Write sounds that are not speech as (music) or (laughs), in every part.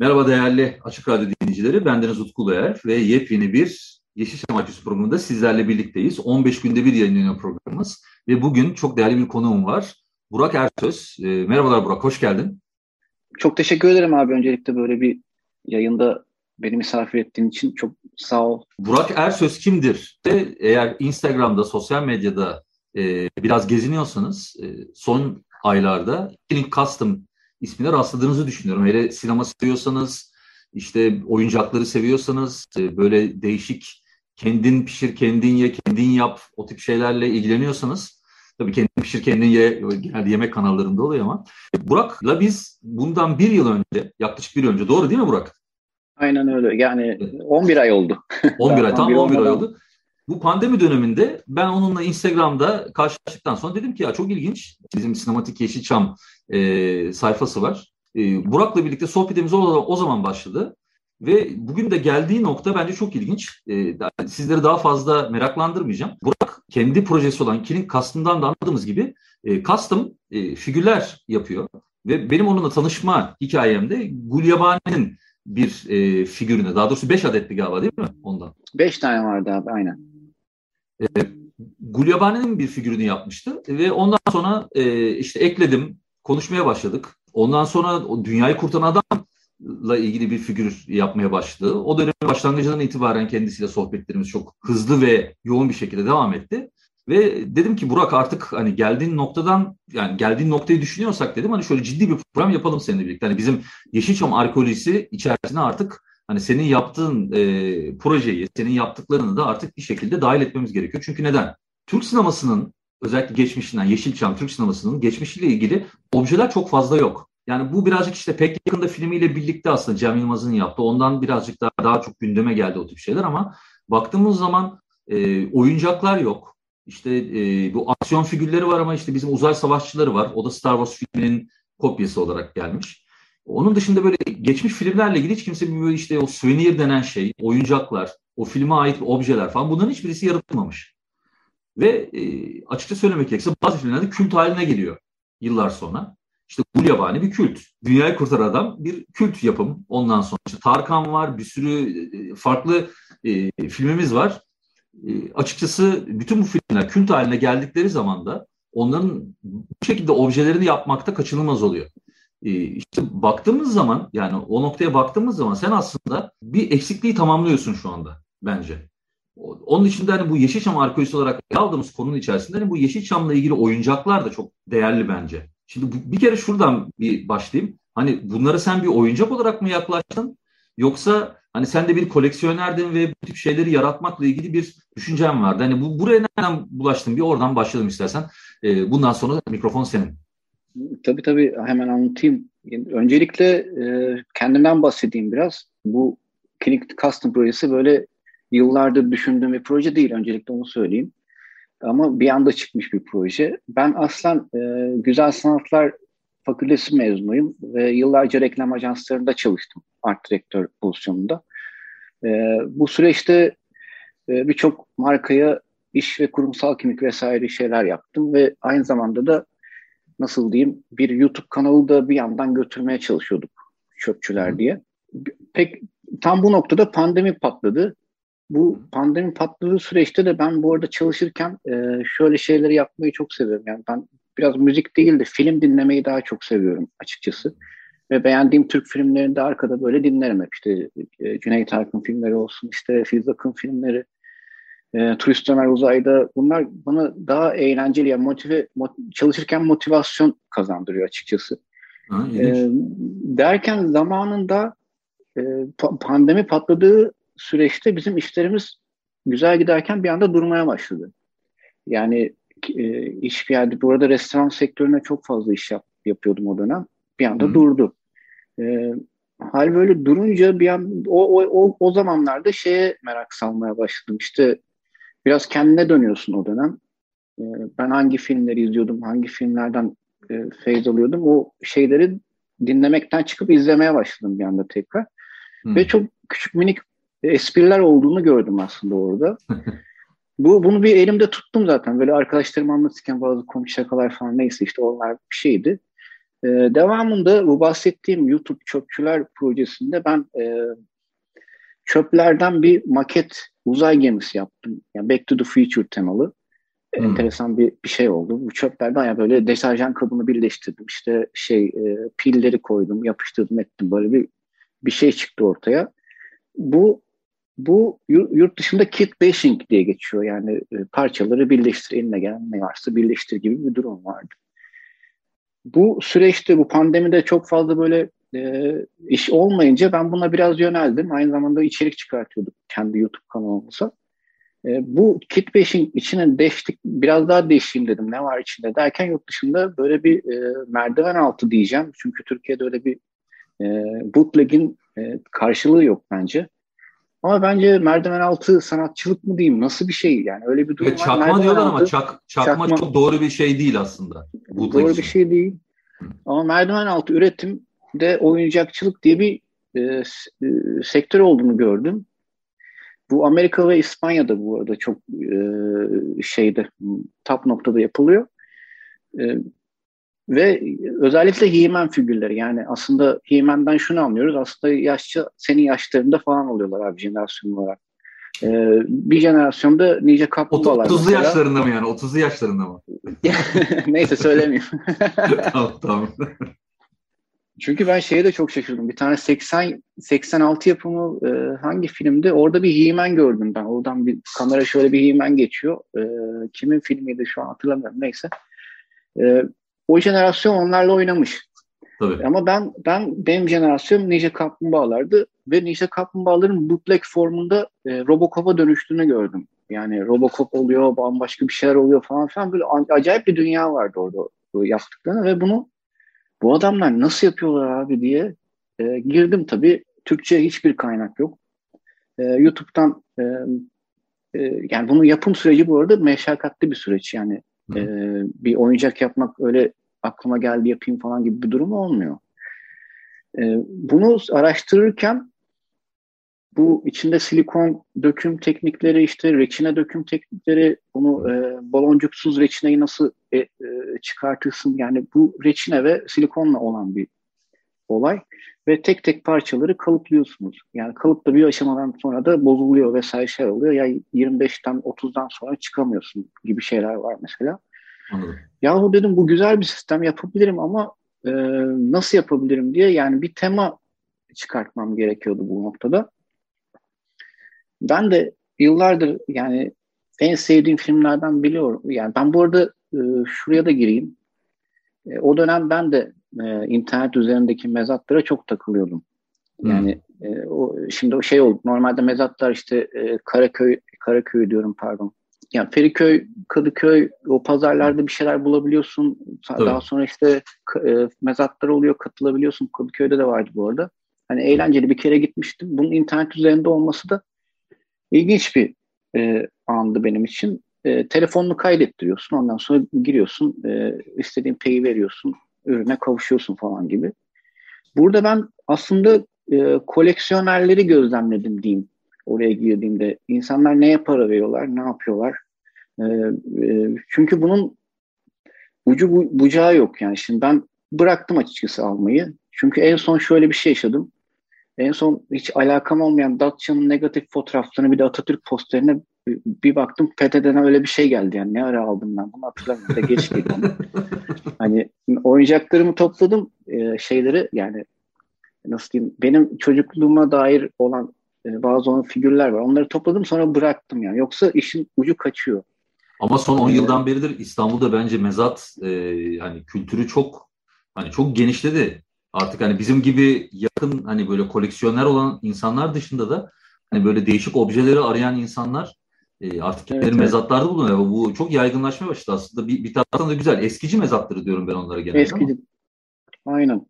Merhaba değerli Açık Radyo dinleyicileri. Bendeniz Utku Uluer ve yepyeni bir Yeşilçam Aküsü programında sizlerle birlikteyiz. 15 günde bir yayınlanıyor programımız ve bugün çok değerli bir konuğum var. Burak Ersöz. E, merhabalar Burak, hoş geldin. Çok teşekkür ederim abi öncelikle böyle bir yayında beni misafir ettiğin için çok sağ ol. Burak Ersöz kimdir? Eğer Instagram'da, sosyal medyada e, biraz geziniyorsanız e, son aylarda Killing Custom ismine rastladığınızı düşünüyorum. Hele sinema seviyorsanız, işte oyuncakları seviyorsanız, e, böyle değişik kendin pişir, kendin ye, kendin yap o tip şeylerle ilgileniyorsanız tabii kendin pişir, kendin ye genelde yemek kanallarında oluyor ama Burak'la biz bundan bir yıl önce, yaklaşık bir yıl önce doğru değil mi Burak? Aynen öyle. Yani 11 ay oldu. 11 ay, (laughs) tam 11 ay oldu. Bu pandemi döneminde ben onunla Instagram'da karşılaştıktan sonra dedim ki ya çok ilginç. Bizim Sinematik Yeşilçam e, sayfası var. E, Burak'la birlikte sohbetimiz o, o zaman başladı. Ve bugün de geldiği nokta bence çok ilginç. E, sizleri daha fazla meraklandırmayacağım. Burak kendi projesi olan Killing Custom'dan da anladığımız gibi e, custom e, figürler yapıyor. Ve benim onunla tanışma hikayemde Gulyabani'nin bir e, figürüne, daha doğrusu 5 adetti galiba değil mi ondan? 5 tane vardı abi aynen. E, Gulyabani'nin bir figürünü yapmıştı ve ondan sonra e, işte ekledim, konuşmaya başladık. Ondan sonra dünyayı kurtaran adamla ilgili bir figür yapmaya başladı. O dönemin başlangıcından itibaren kendisiyle sohbetlerimiz çok hızlı ve yoğun bir şekilde devam etti. Ve dedim ki Burak artık hani geldiğin noktadan yani geldiğin noktayı düşünüyorsak dedim hani şöyle ciddi bir program yapalım seninle birlikte. Hani bizim Yeşilçam arkeolojisi içerisine artık hani senin yaptığın e, projeyi, senin yaptıklarını da artık bir şekilde dahil etmemiz gerekiyor. Çünkü neden? Türk sinemasının özellikle geçmişinden Yeşilçam Türk sinemasının geçmişiyle ilgili objeler çok fazla yok. Yani bu birazcık işte pek yakında filmiyle birlikte aslında Cem Yılmaz'ın yaptığı. Ondan birazcık daha, daha çok gündeme geldi o tip şeyler ama baktığımız zaman e, oyuncaklar yok. İşte e, bu aksiyon figürleri var ama işte bizim uzay savaşçıları var. O da Star Wars filminin kopyası olarak gelmiş. Onun dışında böyle geçmiş filmlerle ilgili hiç kimse böyle işte o souvenir denen şey, oyuncaklar, o filme ait objeler falan bunların hiçbirisi yaratılmamış. Ve e, açıkça söylemek gerekirse bazı filmlerde kült haline geliyor yıllar sonra. İşte Gulyabani bir kült. Dünyayı kurtar adam bir kült yapım. Ondan sonra işte Tarkan var, bir sürü e, farklı e, filmimiz var. E, açıkçası bütün bu filmler kült haline geldikleri zaman da onların bu şekilde objelerini yapmakta kaçınılmaz oluyor. E, işte baktığımız zaman yani o noktaya baktığımız zaman sen aslında bir eksikliği tamamlıyorsun şu anda bence. Onun içinde hani bu Yeşilçam arkeolojisi olarak aldığımız konunun içerisinde hani bu Yeşilçam'la ilgili oyuncaklar da çok değerli bence. Şimdi bir kere şuradan bir başlayayım. Hani bunları sen bir oyuncak olarak mı yaklaştın? Yoksa hani sen de bir koleksiyonerdin ve bu tip şeyleri yaratmakla ilgili bir düşüncen vardı. Hani bu buraya nereden bulaştın? Bir oradan başlayalım istersen. Ee, bundan sonra mikrofon senin. Tabii tabii hemen anlatayım. Öncelikle e, kendimden bahsedeyim biraz. Bu Clinic Custom projesi böyle yıllardır düşündüğüm bir proje değil. Öncelikle onu söyleyeyim. Ama bir anda çıkmış bir proje. Ben aslen e, Güzel Sanatlar Fakültesi mezunuyum ve yıllarca reklam ajanslarında çalıştım art direktör pozisyonunda. E, bu süreçte e, birçok markaya iş ve kurumsal kimlik vesaire şeyler yaptım ve aynı zamanda da nasıl diyeyim bir YouTube kanalı da bir yandan götürmeye çalışıyorduk çöpçüler diye. Pek tam bu noktada pandemi patladı. Bu pandemi patladığı süreçte de ben bu arada çalışırken e, şöyle şeyleri yapmayı çok seviyorum. Yani ben biraz müzik değil de film dinlemeyi daha çok seviyorum açıkçası. Ve beğendiğim Türk filmlerini de arkada böyle dinlerim hep. İşte e, Cüneyt Arkın filmleri olsun, işte Filiz Akın filmleri, e, Turist Ömer Uzay'da. Bunlar bana daha eğlenceli, yani motive, mot, çalışırken motivasyon kazandırıyor açıkçası. Ha, e, derken zamanında e, pandemi patladığı süreçte bizim işlerimiz güzel giderken bir anda durmaya başladı. Yani e, iş geldi. Bu arada restoran sektörüne çok fazla iş yap, yapıyordum o dönem. Bir anda Hı. durdu. E, hal böyle durunca bir an o, o, o, o zamanlarda şeye merak salmaya başladım. İşte biraz kendine dönüyorsun o dönem. E, ben hangi filmleri izliyordum, hangi filmlerden e, feyz alıyordum. O şeyleri dinlemekten çıkıp izlemeye başladım bir anda tekrar. Hmm. Ve çok küçük minik espriler olduğunu gördüm aslında orada. (laughs) Bu bunu bir elimde tuttum zaten. Böyle arkadaşlarım anlatırken bazı komik şakalar falan neyse işte onlar bir şeydi. Ee, devamında bu bahsettiğim YouTube Çöpçüler projesinde ben e, çöplerden bir maket uzay gemisi yaptım. Yani Back to the Future temalı. Hmm. Enteresan bir, bir şey oldu. Bu çöplerden ya böyle deterjan kabını birleştirdim. İşte şey e, pilleri koydum, yapıştırdım ettim. Böyle bir bir şey çıktı ortaya. Bu bu yurt dışında kit bashing diye geçiyor. Yani e, parçaları birleştir, eline gelen ne varsa birleştir gibi bir durum vardı. Bu süreçte, bu pandemide çok fazla böyle e, iş olmayınca ben buna biraz yöneldim. Aynı zamanda içerik çıkartıyorduk kendi YouTube kanalımıza. E, bu kit bashing içine deştik, biraz daha değişeyim dedim ne var içinde derken yurt dışında böyle bir e, merdiven altı diyeceğim. Çünkü Türkiye'de öyle bir e, bootleg'in e, karşılığı yok bence. Ama bence merdiven altı sanatçılık mı diyeyim nasıl bir şey yani öyle bir durum evet, Çakma merdiven diyorlar altı, ama çak, çakma, çakma çok doğru bir şey değil aslında. Doğru bir şey değil. Ama merdiven altı üretim de oyuncakçılık diye bir e, e, sektör olduğunu gördüm. Bu Amerika ve İspanya'da bu arada çok e, şeyde top noktada yapılıyor. E, ve özellikle He-Man figürleri yani aslında He-Man'den şunu anlıyoruz. Aslında yaşça senin yaşlarında falan oluyorlar abi jenerasyon olarak. Ee, bir jenerasyonda nice kaplumbağalar. 30'lu yaşlarında mı yani? 30'lu yaşlarında mı? (laughs) Neyse söylemeyeyim. (laughs) tamam tamam. Çünkü ben şeye de çok şaşırdım. Bir tane 80 86 yapımı e, hangi filmde? Orada bir He-Man gördüm ben. Oradan bir kamera şöyle bir He-Man geçiyor. E, kimin filmiydi şu an hatırlamıyorum. Neyse. E, o jenerasyon onlarla oynamış. Tabii. Ama ben ben benim jenerasyon Ninja Kaplumbağalardı ve Ninja Kaplumbağaların bootleg formunda e, Robocop'a dönüştüğünü gördüm. Yani Robocop oluyor, bambaşka bir şeyler oluyor falan filan böyle acayip bir dünya vardı orada yaptıklarını ve bunu bu adamlar nasıl yapıyorlar abi diye e, girdim tabii. Türkçe hiçbir kaynak yok. E, YouTube'dan e, e, yani bunun yapım süreci bu arada meşakkatli bir süreç yani. E, bir oyuncak yapmak öyle aklıma geldi yapayım falan gibi bir durum olmuyor. E, bunu araştırırken bu içinde silikon döküm teknikleri işte reçine döküm teknikleri bunu e, baloncuksuz reçineyi nasıl e, e, çıkartırsın yani bu reçine ve silikonla olan bir olay ve tek tek parçaları kalıplıyorsunuz. Yani kalıpta bir aşamadan sonra da bozuluyor vesaire şey oluyor. Ya 25'ten 30'dan sonra çıkamıyorsun gibi şeyler var mesela. Anladım. Yahu dedim bu güzel bir sistem yapabilirim ama e, nasıl yapabilirim diye yani bir tema çıkartmam gerekiyordu bu noktada. Ben de yıllardır yani en sevdiğim filmlerden biliyorum. Yani ben bu arada e, şuraya da gireyim. E, o dönem ben de e, internet üzerindeki mezatlara çok takılıyordum. Yani hmm. e, o şimdi o şey oldu. Normalde mezatlar işte e, Karaköy Karaköy diyorum pardon yani Feriköy, Kadıköy o pazarlarda bir şeyler bulabiliyorsun. Tabii. Daha sonra işte e, mezatlar oluyor, katılabiliyorsun. Kadıköy'de de vardı bu arada. Hani eğlenceli bir kere gitmiştim. Bunun internet üzerinde olması da ilginç bir e, andı benim için. E, telefonunu kaydettiriyorsun. Ondan sonra giriyorsun. E, istediğin peyi veriyorsun. Ürüne kavuşuyorsun falan gibi. Burada ben aslında e, koleksiyonerleri gözlemledim diyeyim oraya girdiğimde insanlar neye para veriyorlar, ne yapıyorlar? E, e, çünkü bunun ucu bu, bucağı yok yani. Şimdi ben bıraktım açıkçası almayı. Çünkü en son şöyle bir şey yaşadım. En son hiç alakam olmayan Datça'nın negatif fotoğraflarını bir de Atatürk posterine bir baktım PTT'den öyle bir şey geldi yani ne ara aldım ben bunu hatırlamıyorum da geç geldi. (laughs) hani oyuncaklarımı topladım e, şeyleri yani nasıl diyeyim benim çocukluğuma dair olan e, bazı onun figürler var. Onları topladım sonra bıraktım yani. Yoksa işin ucu kaçıyor. Ama son 10 yıldan beridir İstanbul'da bence mezat e, hani kültürü çok hani çok genişledi. Artık hani bizim gibi yakın hani böyle koleksiyoner olan insanlar dışında da hani böyle değişik objeleri arayan insanlar e, artık evet, evet. mezatlarda bulunuyor. Bu çok yaygınlaşmaya başladı aslında. Bir, bir taraftan da güzel. Eskici mezatları diyorum ben onlara genelde Eskici. Aynen.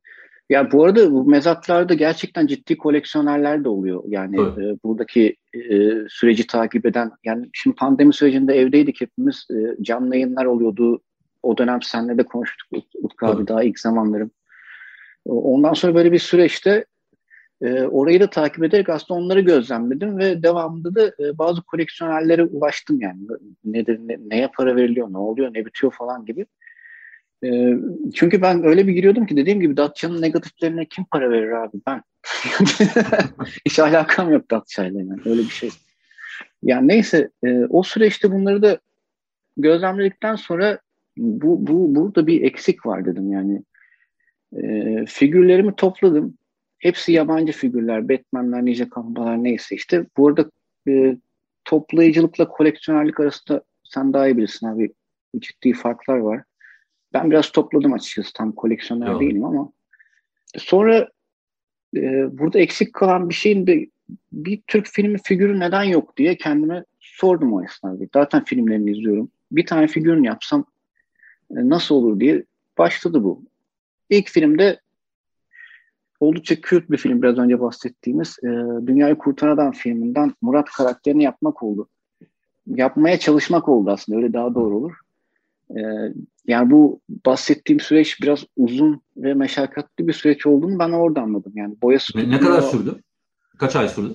Ya bu arada bu mezatlarda gerçekten ciddi koleksiyonerler de oluyor. Yani e, buradaki e, süreci takip eden yani şimdi pandemi sürecinde evdeydik hepimiz. E, canlı yayınlar oluyordu. O dönem seninle de konuştuk Utku abi daha ilk zamanlarım. Ondan sonra böyle bir süreçte e, orayı da takip ederek aslında onları gözlemledim ve devamında da e, bazı koleksiyonerlere ulaştım yani. Nedir, ne, neye para veriliyor, ne oluyor, ne bitiyor falan gibi. E, çünkü ben öyle bir giriyordum ki dediğim gibi Datça'nın negatiflerine kim para verir abi ben? (laughs) Hiç alakam yok Datça'yla yani öyle bir şey. Yani neyse e, o süreçte bunları da gözlemledikten sonra bu, bu burada bir eksik var dedim yani. E, figürlerimi topladım. Hepsi yabancı figürler. Batman'ler, Ninja Kampalar neyse işte. Burada e, toplayıcılıkla koleksiyonerlik arasında sen daha iyi bilirsin abi. Ciddi farklar var. Ben biraz topladım açıkçası. Tam koleksiyoner Yok. değilim ama. Sonra e, burada eksik kalan bir şeyin de bir Türk filmi figürü neden yok diye kendime sordum o esnada. Zaten filmlerini izliyorum. Bir tane figürünü yapsam e, nasıl olur diye başladı bu. İlk filmde oldukça kült bir film biraz önce bahsettiğimiz e, Dünyayı Kurtaran Adam filminden Murat karakterini yapmak oldu. Yapmaya çalışmak oldu aslında öyle daha doğru olur. E, yani bu bahsettiğim süreç biraz uzun ve meşakkatli bir süreç olduğunu ben orada anladım. Yani boya ne, ne kadar sürdü? Kaç ay sürdü?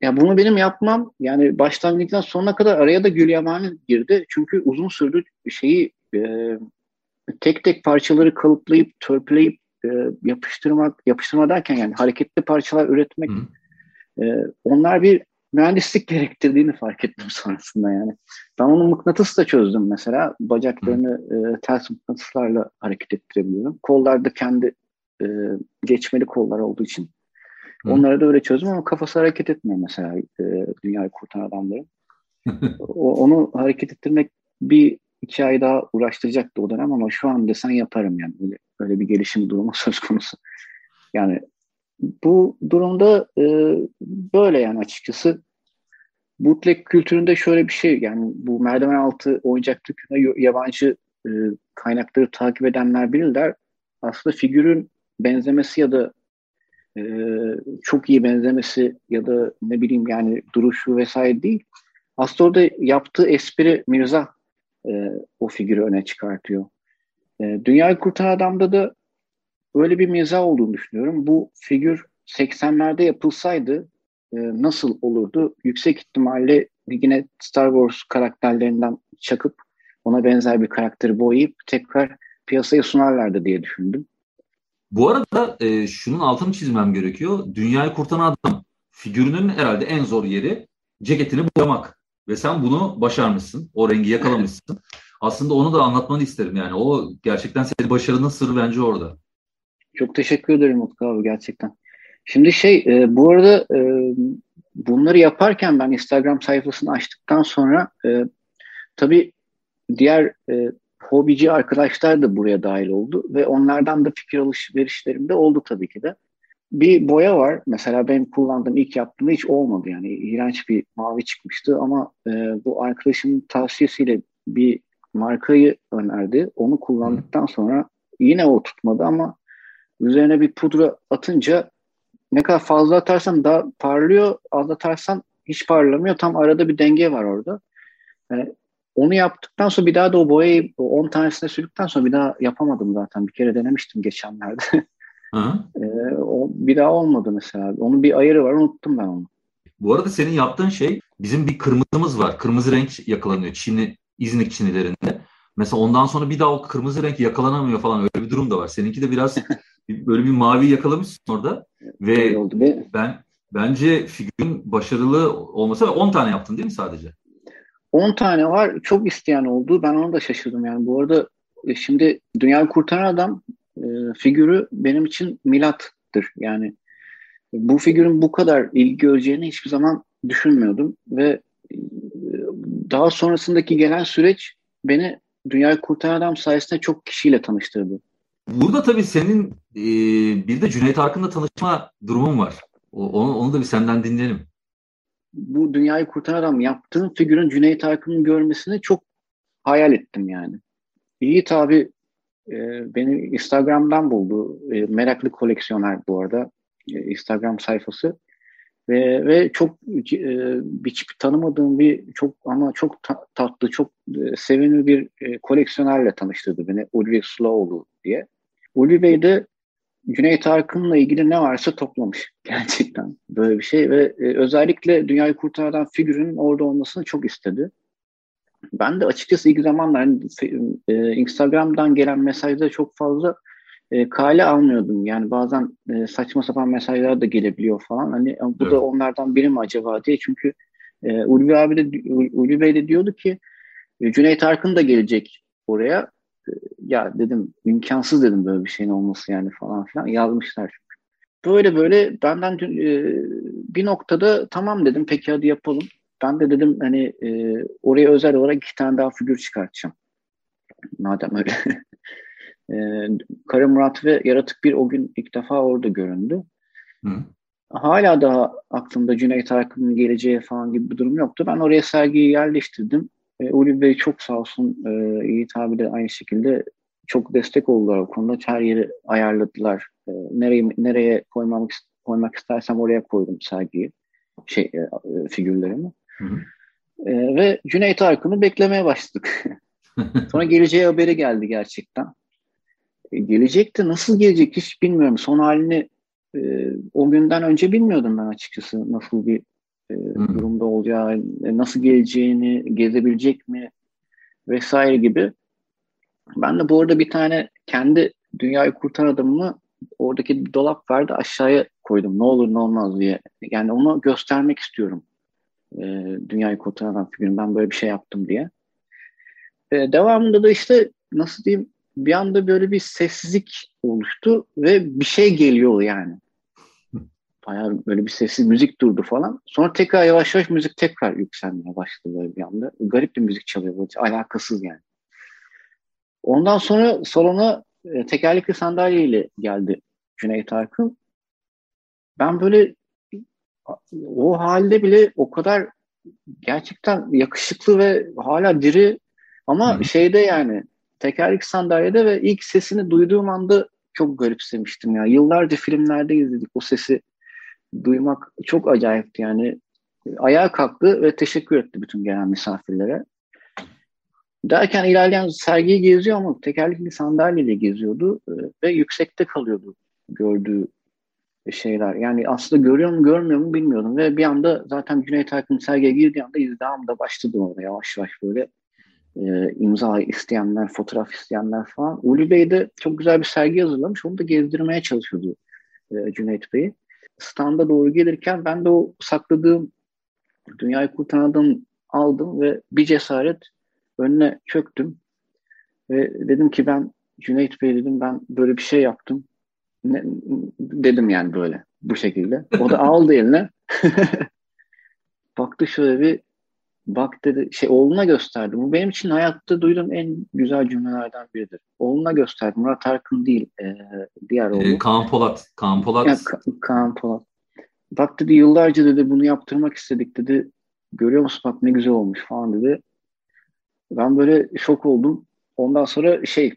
Ya bunu benim yapmam yani başlangıçtan sonuna kadar araya da Gül girdi. Çünkü uzun sürdü şeyi e, tek tek parçaları kalıplayıp törpüleyip e, yapıştırmak, yapıştırma derken yani hareketli parçalar üretmek e, onlar bir mühendislik gerektirdiğini fark ettim (laughs) sonrasında yani. Ben onun mıknatısı da çözdüm mesela. Bacaklarını e, ters mıknatıslarla hareket ettirebiliyorum. Kollar da kendi e, geçmeli kollar olduğu için. Hı. Onları da öyle çözdüm ama kafası hareket etmiyor mesela e, dünyayı kurtaran adamların. (laughs) o, onu hareket ettirmek bir iki ay daha uğraştıracaktı o dönem ama şu an desen yaparım yani. Öyle, öyle bir gelişim durumu (laughs) söz konusu. Yani bu durumda e, böyle yani açıkçası bootleg kültüründe şöyle bir şey yani bu merdiven altı oyuncak dükkanı yabancı e, kaynakları takip edenler bilirler. Aslında figürün benzemesi ya da e, çok iyi benzemesi ya da ne bileyim yani duruşu vesaire değil. Aslında orada yaptığı espri Mirza e, o figürü öne çıkartıyor. E, Dünyayı Kurtaran Adam'da da öyle bir mizah olduğunu düşünüyorum. Bu figür 80'lerde yapılsaydı e, nasıl olurdu? Yüksek ihtimalle yine Star Wars karakterlerinden çakıp ona benzer bir karakteri boyayıp tekrar piyasaya sunarlardı diye düşündüm. Bu arada e, şunun altını çizmem gerekiyor. Dünyayı kurtaran adam figürünün herhalde en zor yeri ceketini boyamak. Ve sen bunu başarmışsın. O rengi yakalamışsın. Aslında onu da anlatmanı isterim yani. O gerçekten senin başarının sırrı bence orada. Çok teşekkür ederim Utku abi gerçekten. Şimdi şey e, bu arada e, bunları yaparken ben Instagram sayfasını açtıktan sonra e, tabii diğer e, hobici arkadaşlar da buraya dahil oldu ve onlardan da fikir alışverişlerim de oldu tabii ki de bir boya var. Mesela benim kullandığım ilk yaptığımda hiç olmadı yani. iğrenç bir mavi çıkmıştı ama e, bu arkadaşımın tavsiyesiyle bir markayı önerdi. Onu kullandıktan sonra yine o tutmadı ama üzerine bir pudra atınca ne kadar fazla atarsan daha parlıyor, az atarsan hiç parlamıyor. Tam arada bir denge var orada. Yani onu yaptıktan sonra bir daha da o boyayı 10 tanesine sürdükten sonra bir daha yapamadım zaten. Bir kere denemiştim geçenlerde. (laughs) Ee, o bir daha olmadı mesela. Onun bir ayarı var unuttum ben onu. Bu arada senin yaptığın şey bizim bir kırmızımız var. Kırmızı renk yakalanıyor Çinli, İznik Çinilerinde. Mesela ondan sonra bir daha o kırmızı renk yakalanamıyor falan öyle bir durum da var. Seninki de biraz (laughs) böyle bir mavi yakalamışsın orada ve oldu ben bence figürün başarılı olması 10 tane yaptın değil mi sadece? 10 tane var. Çok isteyen oldu. Ben onu da şaşırdım yani. Bu arada e, şimdi Dünyayı Kurtaran Adam e, figürü benim için milattır. Yani bu figürün bu kadar ilgi göreceğini hiçbir zaman düşünmüyordum ve e, daha sonrasındaki gelen süreç beni Dünyayı Kurtaran Adam sayesinde çok kişiyle tanıştırdı. Burada tabii senin e, bir de Cüneyt Arkın'la tanışma durumun var. O, onu, onu da bir senden dinleyelim. Bu Dünyayı Kurtaran Adam yaptığım figürün Cüneyt Arkın'ın görmesini çok hayal ettim yani. İyi tabi e, beni Instagram'dan buldu. E, meraklı koleksiyoner bu arada. E, Instagram sayfası. Ve, ve çok e, hiç tanımadığım bir çok ama çok ta, tatlı, çok e, sevimli bir e, koleksiyonerle tanıştırdı beni. Ulvi Slowoğlu diye. Ulvi Bey de Cüneyt Arkın'la ilgili ne varsa toplamış (laughs) gerçekten böyle bir şey ve e, özellikle Dünyayı Kurtaran figürünün orada olmasını çok istedi. Ben de açıkçası ilk zamanlar hani, e, Instagram'dan gelen mesajda çok fazla e, kale almıyordum. Yani bazen e, saçma sapan mesajlar da gelebiliyor falan. Hani bu evet. da onlardan biri mi acaba diye. Çünkü e, Ulvi abi de Ulvi Bey de diyordu ki e, Cüneyt Arkın da gelecek oraya. E, ya dedim imkansız dedim böyle bir şeyin olması yani falan filan. Yazmışlar çünkü. Böyle böyle benden e, bir noktada tamam dedim peki hadi yapalım. Ben de dedim hani e, oraya özel olarak iki tane daha figür çıkartacağım. Madem öyle. (laughs) e, Kara Murat ve Yaratık bir o gün ilk defa orada göründü. Hı. Hala daha aklımda Cüneyt Arkın'ın geleceği falan gibi bir durum yoktu. Ben oraya sergiyi yerleştirdim. E, Uli Bey çok sağ olsun e, Yiğit abi de aynı şekilde çok destek oldular o konuda. Her yeri ayarladılar. E, nereye, nereye koymam, koymak istersem oraya koydum sergiyi. Şey, e, figürlerimi. Hı hı. E, ve Cüneyt Arkın'ı beklemeye başladık. (laughs) Sonra geleceği haberi geldi gerçekten. E, gelecekte nasıl gelecek hiç bilmiyorum. Son halini e, o günden önce bilmiyordum ben açıkçası nasıl bir e, hmm. durumda olacağı, e, nasıl geleceğini, gezebilecek mi vesaire gibi. Ben de bu arada bir tane kendi dünyayı kurtardım mı oradaki bir dolap vardı aşağıya koydum ne olur ne olmaz diye. Yani onu göstermek istiyorum. E, dünyayı kurtaran figürüm ben böyle bir şey yaptım diye. E, devamında da işte nasıl diyeyim bir anda böyle bir sessizlik oluştu ve bir şey geliyor yani. Bayağı böyle bir sessiz müzik durdu falan. Sonra tekrar yavaş yavaş müzik tekrar yükselmeye başladı böyle bir anda. Garip bir müzik çalıyor böyle alakasız yani. Ondan sonra salona e, tekerlekli sandalyeyle geldi Cüneyt Arkın. Ben böyle o halde bile o kadar gerçekten yakışıklı ve hala diri ama Hı. şeyde yani tekerlek sandalyede ve ilk sesini duyduğum anda çok garipsemiştim ya. Yıllarca filmlerde izledik o sesi duymak çok acayipti yani. Ayağa kalktı ve teşekkür etti bütün gelen misafirlere. Derken ilerleyen sergiyi geziyor ama tekerlekli sandalyeyle geziyordu e, ve yüksekte kalıyordu gördüğü şeyler. Yani aslında görüyor mu görmüyor mu bilmiyordum ve bir anda zaten Cüneyt Arkın sergiye girdiği anda izdiham da başladı orada yavaş yavaş böyle e, imza isteyenler, fotoğraf isteyenler falan. Uli Bey de çok güzel bir sergi hazırlamış. Onu da gezdirmeye çalışıyordu e, Cüneyt Bey. Standa doğru gelirken ben de o sakladığım Dünyayı Kurtaran aldım ve bir cesaret önüne çöktüm. Ve dedim ki ben Cüneyt Bey dedim ben böyle bir şey yaptım. Ne, dedim yani böyle bu şekilde. O da aldı eline. (laughs) Baktı şöyle bir bak dedi şey oğluna gösterdi. Bu benim için hayatta duyduğum en güzel cümlelerden biridir. Oğluna gösterdi. Murat Arkın değil. E, diğer oğlu. E, Kaan Polat. Kaan Polat. Ya, Ka- Kaan Polat. Bak dedi yıllarca dedi bunu yaptırmak istedik dedi. Görüyor musun bak ne güzel olmuş falan dedi. Ben böyle şok oldum. Ondan sonra şey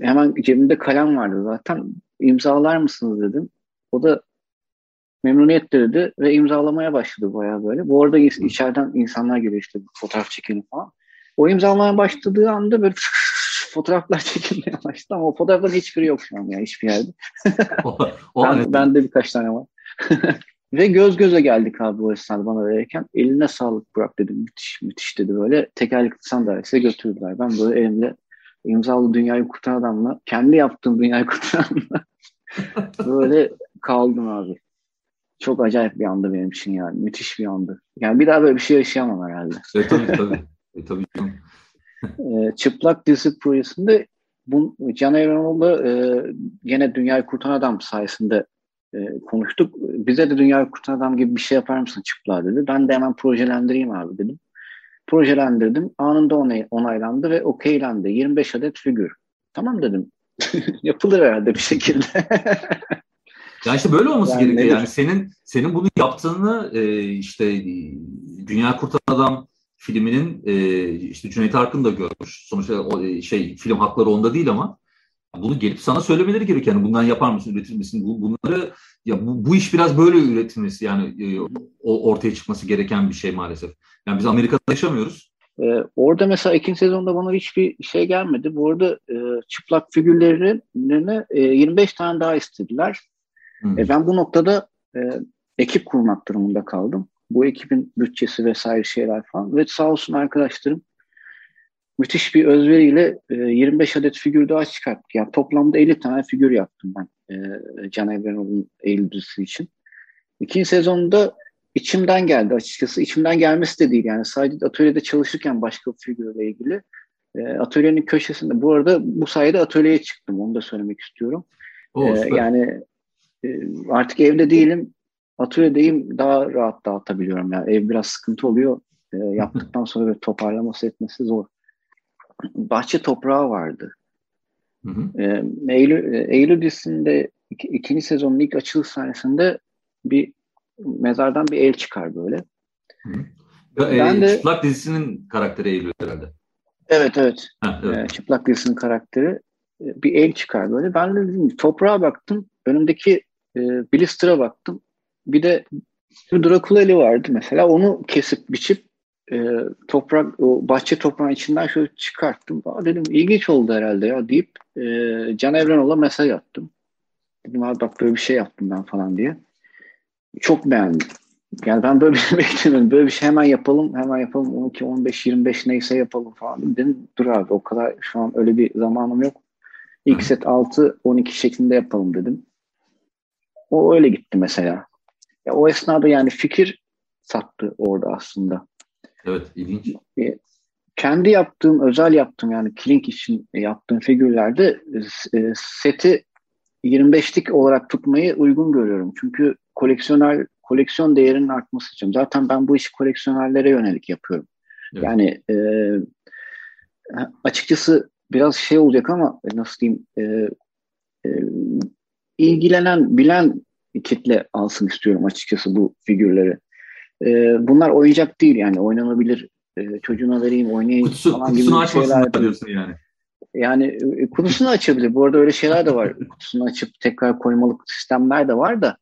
hemen cebimde kalem vardı zaten. İmzalar mısınız dedim. O da memnuniyetle dedi ve imzalamaya başladı bayağı böyle. Bu arada içeriden insanlar geliyor işte fotoğraf çekelim falan. O imzalamaya başladığı anda böyle (laughs) fotoğraflar çekilmeye başladı ama o fotoğrafların hiçbiri yok şu an yani hiçbir yerde. (laughs) o, o ben, bende birkaç tane var. (laughs) Ve göz göze geldik abi bu esnada bana verirken. Eline sağlık Burak dedim. Müthiş müthiş dedi böyle. Tekerlekli sandalyesiyle götürdüler. Ben böyle elimle imzalı dünyayı kurtaran adamla kendi yaptığım dünyayı kurtaranla (laughs) böyle kaldım abi. Çok acayip bir andı benim için yani. Müthiş bir andı. Yani bir daha böyle bir şey yaşayamam herhalde. E, tabii tabii. E, tabii. (laughs) e, Çıplak dizi projesinde bu, Can Evrenoğlu e, yine Dünyayı Kurtaran Adam sayesinde e, konuştuk. Bize de Dünyayı Kurtaran Adam gibi bir şey yapar mısın çıplak dedi. Ben de hemen projelendireyim abi dedim. Projelendirdim. Anında onay, onaylandı ve okeylendi. 25 adet figür. Tamam dedim. (laughs) Yapılır herhalde bir şekilde. (laughs) Yani işte böyle olması yani gerekiyor. Nedir? Yani senin senin bunu yaptığını e, işte Dünya Kurtaran Adam filminin e, işte Cüneyt Arkın da görmüş. Sonuçta o, e, şey film hakları onda değil ama bunu gelip sana söylemeleri gerekiyor. Yani bundan yapar mısın, üretir misin? Bu, bunları ya bu, bu iş biraz böyle üretilmesi yani e, o ortaya çıkması gereken bir şey maalesef. Yani biz Amerika'da yaşamıyoruz. Ee, orada mesela ikinci sezonda bana hiçbir şey gelmedi. Bu arada e, çıplak figürlerini e, 25 tane daha istediler. Hmm. E, ben bu noktada e, ekip kurmak durumunda kaldım. Bu ekibin bütçesi vesaire şeyler falan. Ve sağ olsun arkadaşlarım müthiş bir özveriyle e, 25 adet figür daha çıkarttık. Yani toplamda 50 tane figür yaptım ben e, Can Evrenoğlu'nun Eylül dizisi için. İkinci sezonda içimden geldi açıkçası. İçimden gelmesi de değil yani sadece atölyede çalışırken başka bir figürle ilgili. E, atölyenin köşesinde bu arada bu sayede atölyeye çıktım onu da söylemek istiyorum. Oo, e, yani e, artık evde değilim atölyedeyim daha rahat dağıtabiliyorum yani ev biraz sıkıntı oluyor. E, yaptıktan sonra böyle toparlaması etmesi zor bahçe toprağı vardı. Hı hı. E, Eylül, Eylül dizisinde iki, ikinci sezonun ilk açılış sahnesinde bir mezardan bir el çıkar böyle. Hı hı. Ben e, de Çıplak dizisinin karakteri Eylül herhalde. Evet evet. Ha, evet. E, Çıplak dizisinin karakteri e, bir el çıkar böyle. Ben de dedim, toprağa baktım. Önümdeki e, blister'a baktım. Bir de bir Dracula eli vardı mesela. Onu kesip biçip e, toprak o bahçe toprağın içinden şöyle çıkarttım. Aa, dedim ilginç oldu herhalde ya deyip e, Can Evrenol'a mesaj attım. Dedim abi bak böyle bir şey yaptım ben falan diye. Çok beğendim. Yani ben böyle bir şey (laughs) beklemiyordum. Böyle bir şey hemen yapalım, hemen yapalım. 12, 15, 25 neyse yapalım falan. Dedim dur abi o kadar şu an öyle bir zamanım yok. İlk set 6, 12 şeklinde yapalım dedim. O öyle gitti mesela. Ya o esnada yani fikir sattı orada aslında. Evet, ilginç. E, kendi yaptığım, özel yaptığım yani Killing için yaptığım figürlerde e, seti 25'lik olarak tutmayı uygun görüyorum. Çünkü koleksiyonel koleksiyon değerinin artması için. Zaten ben bu işi koleksiyonerlere yönelik yapıyorum. Evet. Yani e, açıkçası biraz şey olacak ama nasıl diyeyim e, e, ilgilenen, bilen kitle alsın istiyorum açıkçası bu figürleri. E, bunlar oyuncak değil yani oynanabilir. E, çocuğuna vereyim oynayayım Kutusu, falan kutusunu gibi şeyler. diyorsun yani. Yani e, kutusunu açabilir. Bu arada öyle şeyler de var. (laughs) kutusunu açıp tekrar koymalık sistemler de var da.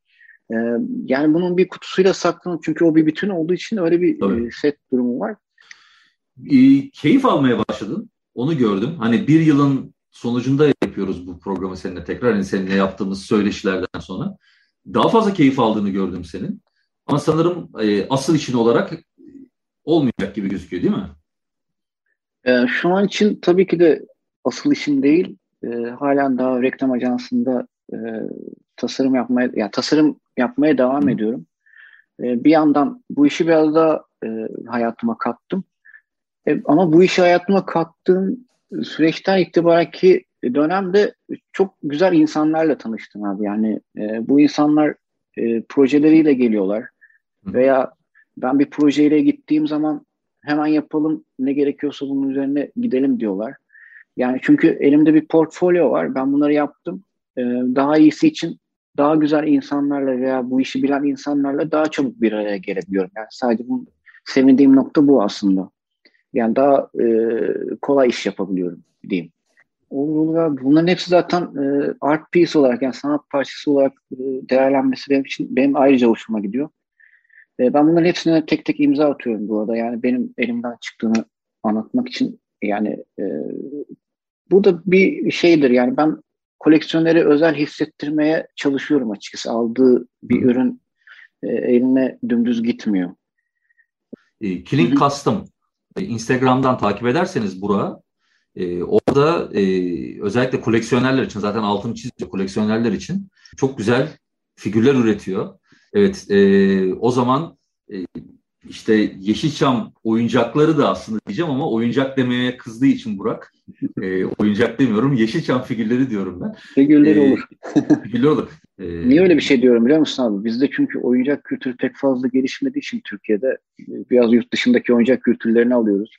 E, yani bunun bir kutusuyla saklanıp çünkü o bir bütün olduğu için öyle bir e, set durumu var. E, keyif almaya başladın. Onu gördüm. Hani bir yılın sonucunda yapıyoruz bu programı seninle tekrar. Hani seninle yaptığımız söyleşilerden sonra. Daha fazla keyif aldığını gördüm senin. Ama sanırım e, asıl işin olarak olmayacak gibi gözüküyor değil mi? E, şu an için tabii ki de asıl işim değil. E, halen daha reklam ajansında e, tasarım yapmaya, yani tasarım yapmaya devam Hı. ediyorum. E, bir yandan bu işi biraz daha e, hayatıma kattım. E, ama bu işi hayatıma kattığım süreçten itibaren ki dönemde çok güzel insanlarla tanıştım abi. Yani e, bu insanlar e, projeleriyle geliyorlar. Veya ben bir projeyle gittiğim zaman hemen yapalım ne gerekiyorsa bunun üzerine gidelim diyorlar. Yani çünkü elimde bir portfolyo var. Ben bunları yaptım. Ee, daha iyisi için daha güzel insanlarla veya bu işi bilen insanlarla daha çabuk bir araya gelebiliyorum. Yani sadece bu sevindiğim nokta bu aslında. Yani daha e, kolay iş yapabiliyorum diyeyim. Olur Bunların hepsi zaten e, art piece olarak yani sanat parçası olarak e, değerlenmesi benim için benim ayrıca hoşuma gidiyor. E, ben bunların hepsine tek tek imza atıyorum bu arada. Yani benim elimden çıktığını anlatmak için yani e, bu da bir şeydir. Yani ben koleksiyoneri özel hissettirmeye çalışıyorum açıkçası. Aldığı bir ürün e, eline dümdüz gitmiyor. E, Killing Custom e, Instagram'dan takip ederseniz Burak'ı e, orada e, özellikle koleksiyonerler için zaten altını çiziyor koleksiyonerler için çok güzel figürler üretiyor. Evet, e, o zaman e, işte Yeşilçam oyuncakları da aslında diyeceğim ama oyuncak demeye kızdığı için Burak. E, oyuncak demiyorum, Yeşilçam figürleri diyorum ben. Figürleri e, olur. figürleri olur. (laughs) E, Niye öyle bir şey diyorum biliyor musun abi? Bizde çünkü oyuncak kültürü pek fazla gelişmediği için Türkiye'de biraz yurt dışındaki oyuncak kültürlerini alıyoruz.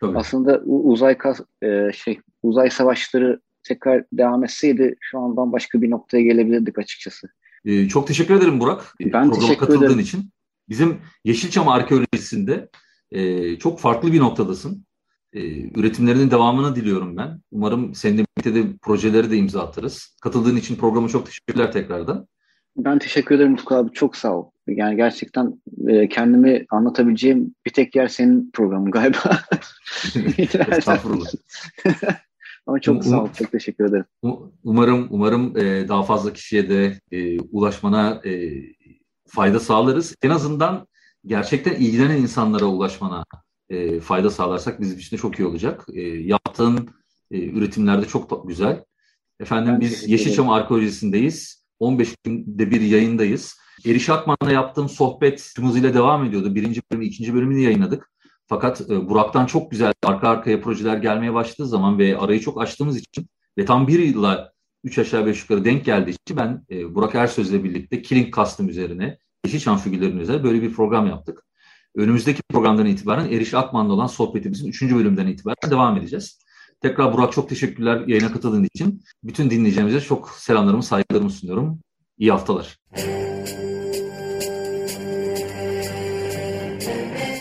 Tabii. Aslında uzay e, şey uzay savaşları tekrar devam etseydi şu an bambaşka bir noktaya gelebilirdik açıkçası. Ee, çok teşekkür ederim Burak. Ben programa katıldığın ederim. için. Bizim Yeşilçam arkeolojisinde e, çok farklı bir noktadasın. E, üretimlerinin devamını diliyorum ben. Umarım seninle birlikte de projeleri de imza atarız. Katıldığın için programa çok teşekkürler tekrardan. Ben teşekkür ederim Utku abi. Çok sağ ol. Yani gerçekten e, kendimi anlatabileceğim bir tek yer senin programın galiba. (laughs) (laughs) Estağfurullah. (laughs) Ama çok um, sağ ol. Çok teşekkür ederim. Umarım umarım e, daha fazla kişiye de e, ulaşmana e, fayda sağlarız. En azından gerçekten ilgilenen insanlara ulaşmana e, fayda sağlarsak bizim için de çok iyi olacak. E, yaptığın e, üretimlerde çok güzel. Efendim ben biz Yeşilçam Arkeolojisi'ndeyiz. 15 günde bir yayındayız. Eriş Akman'la yaptığım sohbet tüm hızıyla devam ediyordu. Birinci bölümü, ikinci bölümünü yayınladık. Fakat e, Burak'tan çok güzel arka arkaya projeler gelmeye başladığı zaman ve arayı çok açtığımız için ve tam bir yılla üç aşağı beş yukarı denk geldiği için ben e, Burak Ersöz'le birlikte Killing Custom üzerine, Yeşilçam figürlerinin üzerine böyle bir program yaptık. Önümüzdeki programdan itibaren Eriş Akman'la olan sohbetimizin üçüncü bölümden itibaren devam edeceğiz. Tekrar Burak çok teşekkürler yayına katıldığın için. Bütün dinleyicilerimize çok selamlarımı, saygılarımı sunuyorum. İyi haftalar.